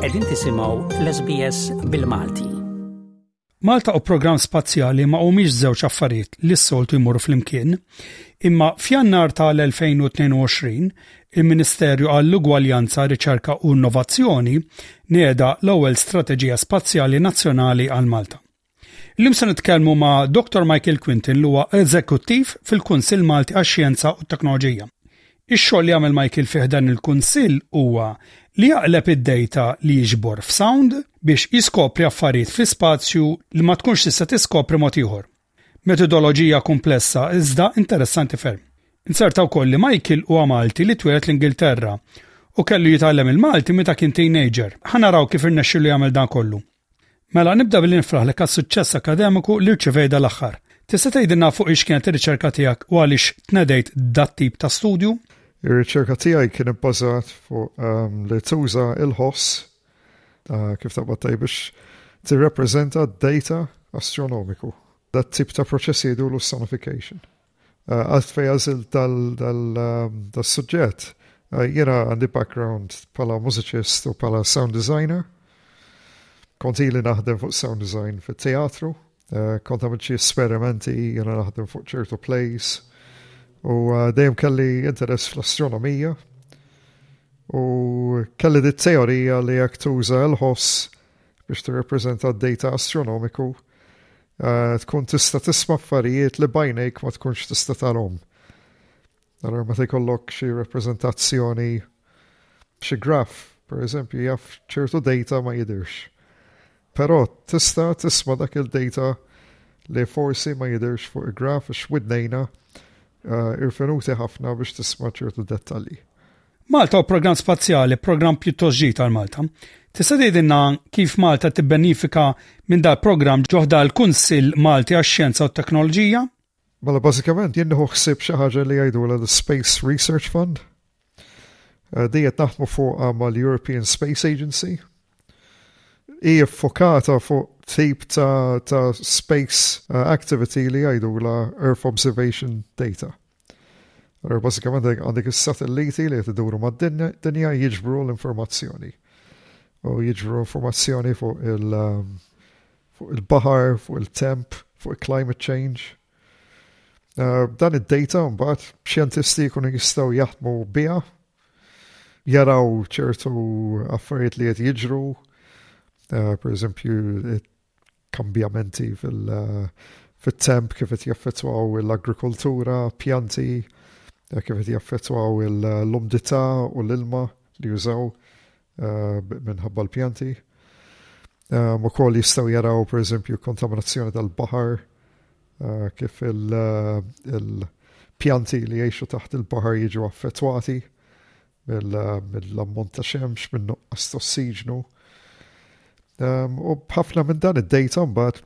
Qegħdin tisimgħu l-SBS bil-Malti. Malta u programm spazjali ma humiex żewġ affarijiet li s-soltu jmorru flimkien, imma f'jannar tal-2022 il-Ministerju għall-Ugwaljanza, Riċerka u Innovazzjoni neda l-ewwel Strateġija Spazjali Nazzjonali għal Malta. Illum se nitkellmu ma' Dr. Michael Quintin li huwa eżekuttiv fil-Kunsill Malti għax-Xjenza u t-Teknoloġija. Ix-xogħol li jagħmel Michael fih dan il-kunsill huwa li jaqleb id-dejta li jiġbor f'sound biex jiskopri affarijiet fi spazju li ma tkunx tista' tiskopri mod ieħor. Metodoloġija kumplessa iżda interessanti ferm. Inserta wkoll li Michael huwa Malti li twieled l-Ingilterra u kellu jitgħallem il-Malti meta kien teenager. Ħa naraw kif irnexxilu jagħmel dan kollu. Mela, nibda billi nifraħlek għas-suċċess akkademiku li rċivejt dal-aħħar. Tista' tgħidilna fuq ix kienet ir-riċerka tiegħek u għaliex tnedejt dat-tip ta' studju? Ir-riċerka tiegħi kien ibbażat fuq ehm, li tuża il-ħoss eh, kif taqbad tajb biex tirrappreżenta d-data astronomiku. Dat tip ta' proċessi jidulu sonification. Eh, għast fej għazil tal-sujġet. Eh, eh, jena għandi background pala mużiċist u pala sound designer. Konti li naħdem fuq sound design fit teatru Kont għamil xie esperimenti, jena naħdem fuq ċertu plays. U dejjem kelli interess fl-astronomija. U kelli dit teorija li jek tuża l-ħoss biex t-reprezenta d-data astronomiku Eh, tkun tista' tisma' affarijiet li bajnejk ma tkunx tista' tarhom. Allora meta jkollok xi rappreżentazzjoni xi graf, per eżempju, jaf ċertu data ma jidirx. Però tista' tisma' dak il-data li forsi ma jidirx fuq il-graf x'widnejna eh, irfenuti ħafna biex tisma' ċertu dettalji. Malta u programm spazjali, programm pjuttost ġid għal Malta. Tista' tgħidilna kif Malta tibbenifika minn dal-programm ġoħda l-Kunsill Malti għax-Xjenza u t-Teknoloġija? Mela bażikament jien nieħu ħsieb xi ħaġa li jgħidulha l-Space Research Fund. Eh, Dijet naħdmu fuqha mal-European Space Agency. Hi ffokata fuq tip ta', ta space eh, activity li jgħidulha Earth Observation Data. Allora basikament għandek is-satelliti li qed iduru mad-dinja jiġbru l-informazzjoni. U jiġbru informazzjoni fuq il- um, fuq il-baħar, fuq il-temp, fuq il-climate change. Uh, dan id-data mbagħad xjentisti jkunu jistgħu jaħdmu biha jaraw ċertu affarijiet li qed jiġru, uh, per eżempju kambjamenti fit-temp kif qed jaffettwaw l-agrikoltura, pjanti, eh, kif qed jaffettwaw l-umdità u l-ilma li jużaw eh, minħabba l-pjanti. Ehm, ukoll jistgħu jaraw pereżempju kontaminazzjoni tal-baħar eh, kif il-pjanti li jgħixu taħt il-baħar jiġu affettwati mill-ammont ta' xemx, minn nuqqas ta' ossiġnu. Ehm, u b'ħafna minn dan id-dejta mbagħad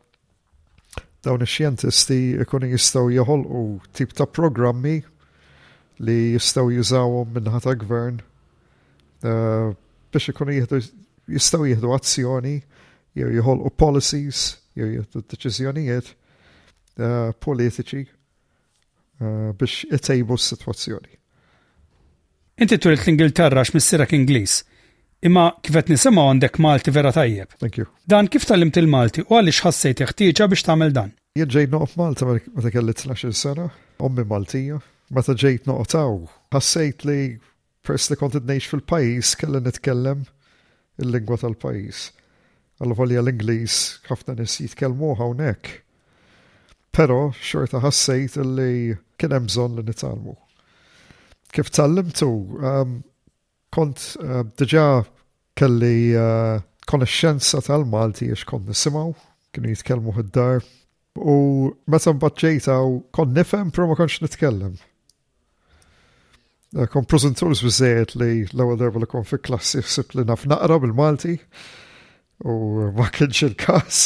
dawn ix-xjentisti jkunu jistgħu joħolqu tip ta' programmi li jistgħu jużawhom minnaħa ta' gvern eh, biex ikunu jieħdu jistgħu jieħdu azzjoni jew joħolqu policies jew jieħdu deċiżjonijiet eh, politiċi eh, biex itejbu s-sitwazzjoni. Inti turit l-Ingilterra x'missirek Ingliż, imma kif qed nisimgħu għandek Malti vera tajjeb. Thank you. Dan kif tallimt il-Malti u għaliex ħassejt ħtieġa biex tagħmel dan? Jien ġejt noqgħod Malta meta kelli 12 sena, ommi Maltija. Meta ġejt noqgħod hawn, ħassejt li Peress li kont qed ngħix fil-pajjiż kelli nitkellem il-lingwa tal-pajjiż. Allavolja l-Ingliż ħafna nies jitkellmuh hawnhekk, però xorta ħassejt li kien hemm bżonn li nitgħallmu. Kif tgħallimtu, ehm, kont eh, diġà kelli eh, konoxxenza tal-Malti għax kont nisimgħu, kienu jitkellmu id-dar. U meta mbagħad ġejta kont nifhem pro ma kontx nitkellem. Eh, kon preżentuż biżejjed li l-ewwel darba li kon fi klassi ħsibt li naf naqra bil-Malti u ma kienx il-każ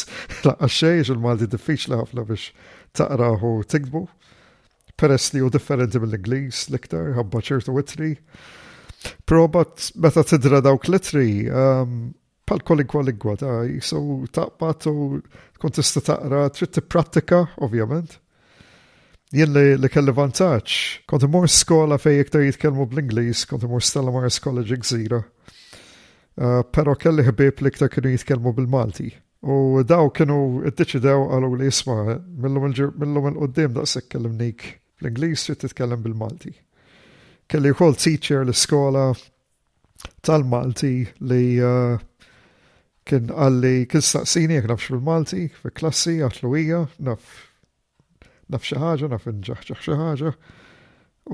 laqgħa xejn il-Malti diffiċli ħafna biex taqra u tiktbu. Peress li hu differenti mill-Ingliż l-iktar ħabba ċertu witri. Probat meta tidra dawk litri, ehm, Bħal kwalinkwa lingwa, ta' jisu taqbad u tkun tista' taqra, trid tipprattika, ovvjament. Jien li, li kelli vantaġġ, kont imur skola fej iktar jitkellmu bl-Ingliż, kont imur Stella Maris College Gżira. Uh, Però kelli ħbieb li iktar kienu jitkellmu bil-Malti. U daw kienu id-deċidew għalu li jisma, millum il-qoddim daqsek kellimnik bl-Ingliż trid titkellem bil-Malti. Kelli wkoll teacher l-iskola tal-Malti li kien għalli kien staqsini jek nafx bil-Malti fi klassi għatlu hija naf naf xi ħaġa naf inġaħġaħ xi ħaġa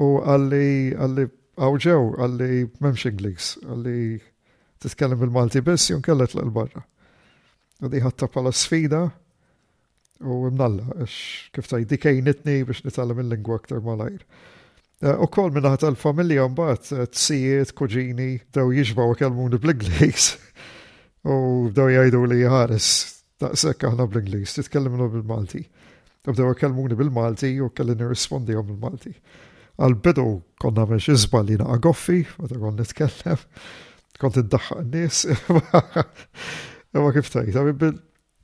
u għalli għalli għawġew għalli memx Ingliż għalli titkellem bil-Malti biss jom kellet l-barra. U diħatta pala sfida u mnalla, għax kif tajt dik għajnitni biex nitgħallem il-lingwa aktar malajr. Eh, u kol minna ħat tal-familja mbaħt, eh, t-sijiet, kuġini, daw jiġbaw kelmuni bl-Inglis. U daw jajdu li jħares, daqsek aħna bl-Inglis, titkellimna bil-Malti. U daw kelmuni bil-Malti u kelli nirrispondi għom bil-Malti. Għal-bidu konna meċ izba li naqa goffi, għada kon nitkellem, kont id-daħħa n-nis, ma kif tajt,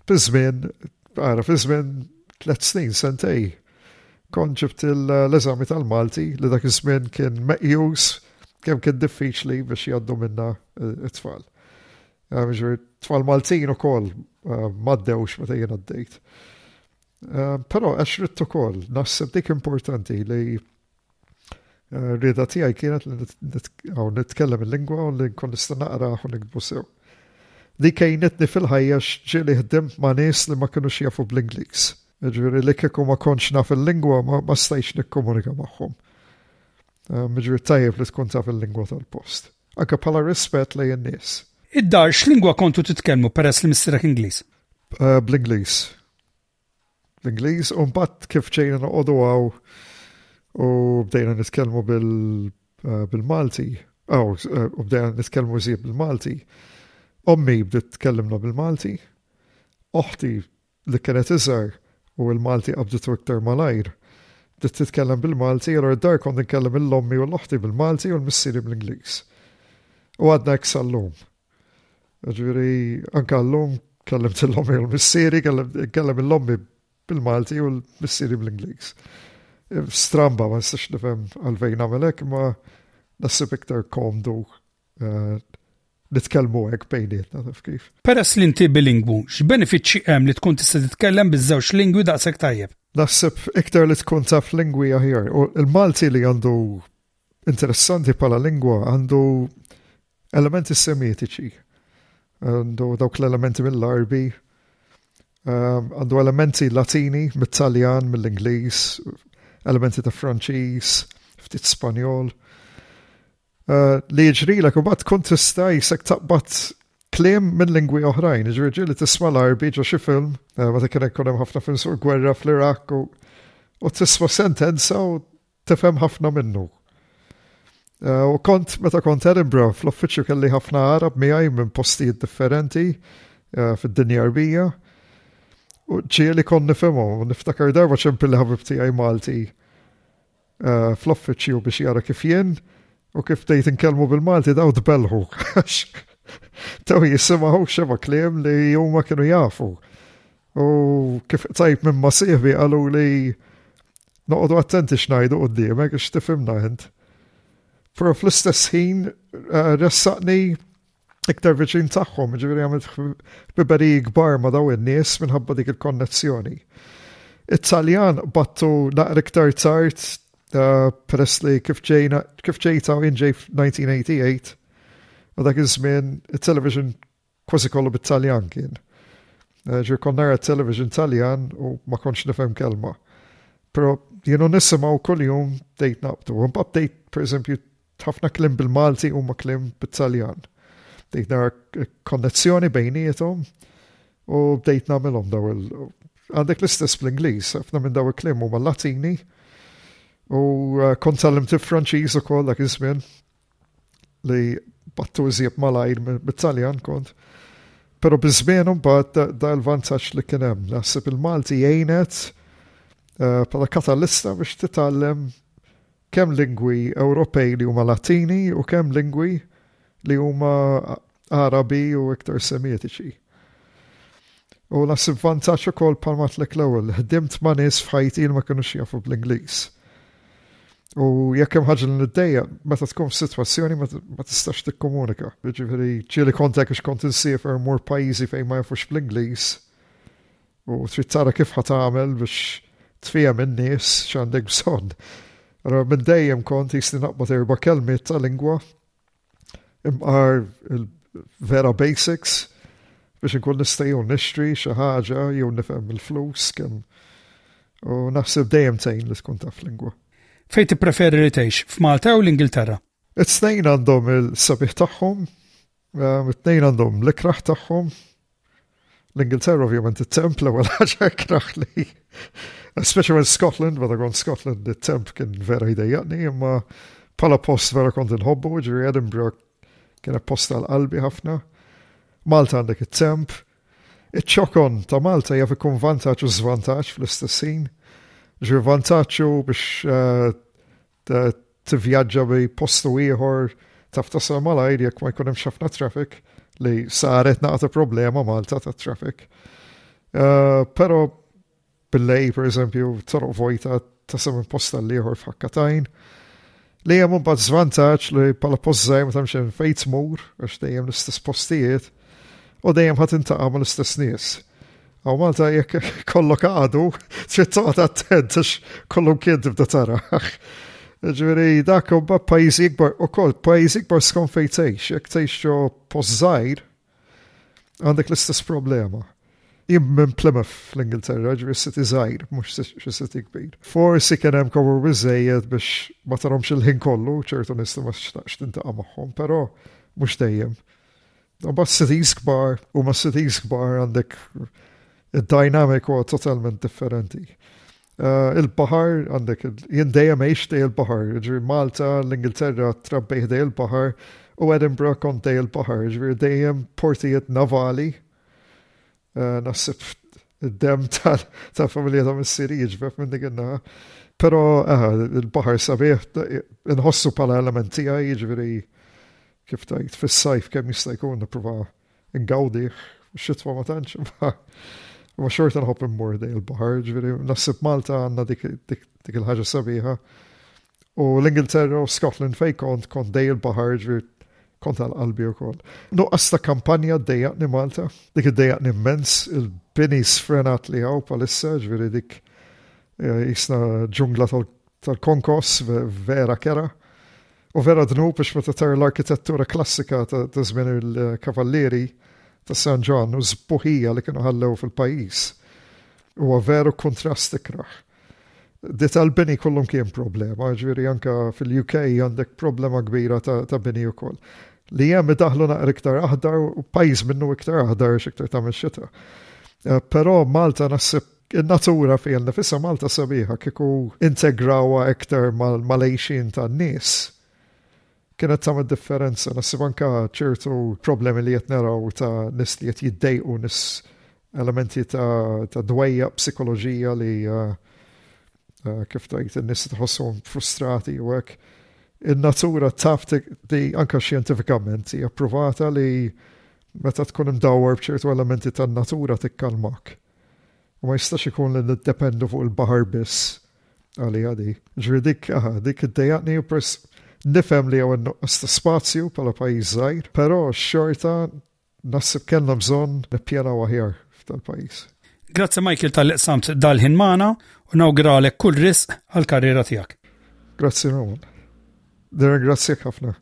Fi żmien, ara, fi żmien tliet snin, sentej, kont ġibt l-eżami tal-Malti li dak iż-żmien kien meqjus kemm kien diffiċli biex jgħaddu minna eh, it-tfal. Eh, ġifieri, tfal Maltin ukoll eh, maddewx meta jien għaddejt. Però għax ritt ukoll naħseb dik importanti li Eh, rieda tiegħi kienet li nitkellem il-lingwa u li nkun nista' naqra u nikbu sew. Li kejnetni fil-ħajja xġieli ħdim ma' nies li ma kienu jafu bl-Ingliż. Ġviri li kieku ma konċ naf il-lingwa ma stajx nikkomunika magħhom. Ehm, ġviri tajjeb li tkun taf il-lingwa tal-post. Anke bħala rispett lej in-nies. Id-dar x'lingwa kontu titkellmu peress li missirek Ingliż? Eh, Bl-Ingliż. l-Ingliż u mbagħad kif ċejna noqogħdu hawn u bdejna nitkellmu eh, bil-Malti. Aw, oh, eh, u bdejna nitkellmu żied bil-Malti. Ommi bdiet tkellimna bil-Malti. Oħti li kienet iżgħar u l-Malti qabditu iktar malajr. Bdiet titkellem bil-Malti, allura d-dar kont nitkellem l-ommi u l-oħti bil-Malti u l-missieri bl-Ingliż. U għadna hekk sal-lum. Ġviri, anka l-lum, kellem l-lommi u l-missiri, kellem l-lommi bil-Malti u l-missiri bl-Inglis. Stramba, ma nistax nifem għalfejn għamelek, ma nasib iktar komdu eh, nitkellmu hekk bejnietna taf kif. Peress li inti bilingwu, x'benefiċċji hemm li tkun tista' titkellem biż-żewġ lingwi daqshekk tajjeb? Naħseb iktar li tkun taf lingwi aħjar. U l-Malti li għandu interessanti bħala lingwa għandu elementi semitiċi. Għandu dawk l-elementi mill-Arbi, ehm, għandu elementi Latini, mit-Taljan, mill-Ingliż, elementi ta' Franċiż, ftit Spanjol. Eh, li jġri l bat kun tista' jisek taqbad klim minn lingwi oħrajn, ġriġi li tisma l-arbi ġo xi film, eh, ma ta' kienek kunem ħafna film sur gwerra fl-Irak u tisma sentenza u tifhem ħafna minnu. U kont, meta kont Edinburgh, fl-uffiċċju kelli ħafna Arab miegħi minn postijiet differenti eh, fid-dinja rbija. U ġieli kon nifhimhom, niftakar darba ċempi li ħabib tiegħi Malti eh, fl-uffiċċju biex jara kif jien u kif tgħid inkellmu bil-Malti daw tbelħu. Taw jisimgħu xema kliem li huma kienu jafu. U kif tajb minn ma sieħbi għalu li noqdu attenti xnajdu u d-diemek, xtifimna jent. Pero fl-istess ħin eh, ressaqni iktar viċin tagħhom, ġifieri għamilt biberi kbar ma daw in-nies minħabba dik il-konnezzjoni. It-Taljan battu naqra iktar tard eh, peress li kif ġejna kif ġejta u inġej 1988 u dak iż-żmien it-television Kważi kollu bit-Taljan kien. Eh, ġi konna ra television Taljan u ma konx nifhem kelma. Pero jienu nisimaw kull-jum tejt naqbtu. Mbagħad tejt, per eżempju, ħafna klim bil-Malti u ma klim bil-Taljan. Tejt nara konnezzjoni bejnietom u bdejt namilom daw il- għandek l-istess fl-Inglis, ħafna minn daw il-klim u mal-Latini u eh, kont tal-limti Franċiż u koll dak iż-żmien. li battu iżjeb malajr mit-Taljan kont, pero bizbien un bat da l-vantaċ li kienem. Naħseb il-Malti jgħinet eh, pala katalista biex titallem kem lingwi Ewropej li huma Latini u kem lingwi li huma Arabi u iktar Semitiċi. U nasib vantaġġ ukoll bħal matlek l-ewwel, ħdimt ma' nies f'ħajti li ma kinux jafu bl-Ingliż. U jekk hemm ħaġa li niddejja, meta tkun f'sitwazzjoni ma tistax tikkomunika. Jiġifieri ġieli kontek għax kont insifer mur pajjiżi fejn ma jafux bl-Ingliż u trid tara kif ħat tagħmel biex tfiem in-nies x'għandek bżonn. Allora minn dejjem kont jisni naqbad erba' kelmiet ta' lingwa imqar il-vera basics biex inkun nista' jew nixtri xi ħaġa jew nifhem il-flus kemm u naħseb dejjem tgħin li tkun taf lingwa. Fejn tippreferi li tgħix, f'Malta jew l-Ingilterra? It-tnejn għandhom il-sabiħ tagħhom, it-tnejn għandhom l-ikraħ tagħhom, L-Ingilterra ovvjament it-temp l-ewwel ħaġa kraħ li especialment Scotland, meta kont Scotland it-temp kien vera jdejjaqni, imma bħala post vera kont inħobbu, ġiri Edinburgh kien post tal-qalbi ħafna. Malta għandek it-temp, iċ-ċokon ta' Malta jaf ikun vantaġġ u żvantaġġ fl-istessin. Ġiri vantaġġu biex eh, tivvjaġġa bi post u ieħor taf tasal malajr jekk ma jkun hemmx ħafna traffic li saret naqta problema Malta ta' traffic. Uh, Pero billej, per eżempju, toroq vojta tasal minn post tal-ieħor f'ħakkatajn. Li hemm imbagħad żvantaġġ li bħala post żgħir ma tagħmx fejn tmur għax dejjem l-istess postijiet. u dejjem ħat intaqa' mal-istess nies. Aw Malta jekk kollok għadu, trid toqgħod attent għax kollu kien tibda tara. Ġifieri dak u pajjiż ikbar ukoll pajjiż ikbar skon fejn tgħix, jekk tgħix ġo pożżajr għandek l-istess problema. Jien minn Plymouth fl-Ingilterra, ġifieri s-siti żgħir, mhux xi siti kbir. Forsi kien hemm komu biżejjed biex ma tarhomx il-ħin kollu, ċertu nista' ma xtaqx tintaqa' magħhom, però mhux dejjem. Mbagħad cities kbar u ma' cities kbar għandek id-dynamico totalment differenti. Eh, il-bahar għandek jien dejjem għex dej il-bahar, ġri Malta, l-Ingilterra trabbejh dej il-bahar u Edinburgh kont dej il-bahar, ġri dejjem portijiet navali Eh, Nasib id-dem ta' familja ta' missiri jġbef minn dik innaħa. Pero eh, il-bahar sabiħ, nħossu pala elementi għaj, jġviri kif tajt fis-sajf kemm jista' jkun nipprova ngawdi xitwa ma tantx ma xorta nħobb immur dej il-bahar, ġviri nasib Malta għanna dik il-ħaġa sabiħa U l-Ingilterra u Scotland fej kont, kont dej il-bahar ġvir kont għal qalbi u koll. Nuqqas ta' kampanja d-dejaqni Malta, dik id-dejaqni immens, il-bini sfrenat li għaw palissa ġviri dik eh, jisna ġungla tal-konkos vera kera. U vera dnu biex meta tar l-arkitettura klassika ta' żmien il-kavallieri ta' San John u zbuħija li kienu ħallew fil-pajis. Huwa veru kontrast ikraħ. Dita l-bini kollhom kien problema, ġviri anka fil-UK għandek problema kbira ta' bini u koll. Li jem daħlu naqra iktar aħdar u pajis minnu iktar aħdar xiktar ta' xita. Eh, Pero Malta nassib il-natura fija nifissa Malta sabiħa kiku integrawa iktar mal-lejxin ta' nis kienet tam differenza nasib anka ċertu problemi li qed naraw ta' nis li qed jiddejqu nis Elementi ta' ta' dwejjaq, psikoloġija li kif tgħid in-nies tħossuhom frustrati u hekk. In-natura taf li anke xjentifikament hija ppruvata li meta tkun imdawwar b'ċertu elementi tan-natura tikkalmak. U ma jistax ikun li niddependu fuq il-baħar biss għaliha di. Ġifieri dik aha, dik iddejjaqni u peress nifhem li hawn nuqqas ta' spazju bħala pajjiż żgħir, però xorta Naħseb kellna bżonn nippjanaw aħjar f'dal-pajjiż. Grazzi Michael talli qsamt dal-ħin magħna u nawguralek kull risq għall-karriera tiegħek. Grazzi Roman. Nirringrazzjak ħafna.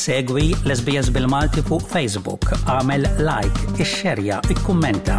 Segwi l-SBS bil-Malti fuq Facebook, għamel like, ixxerja, ikkummenta.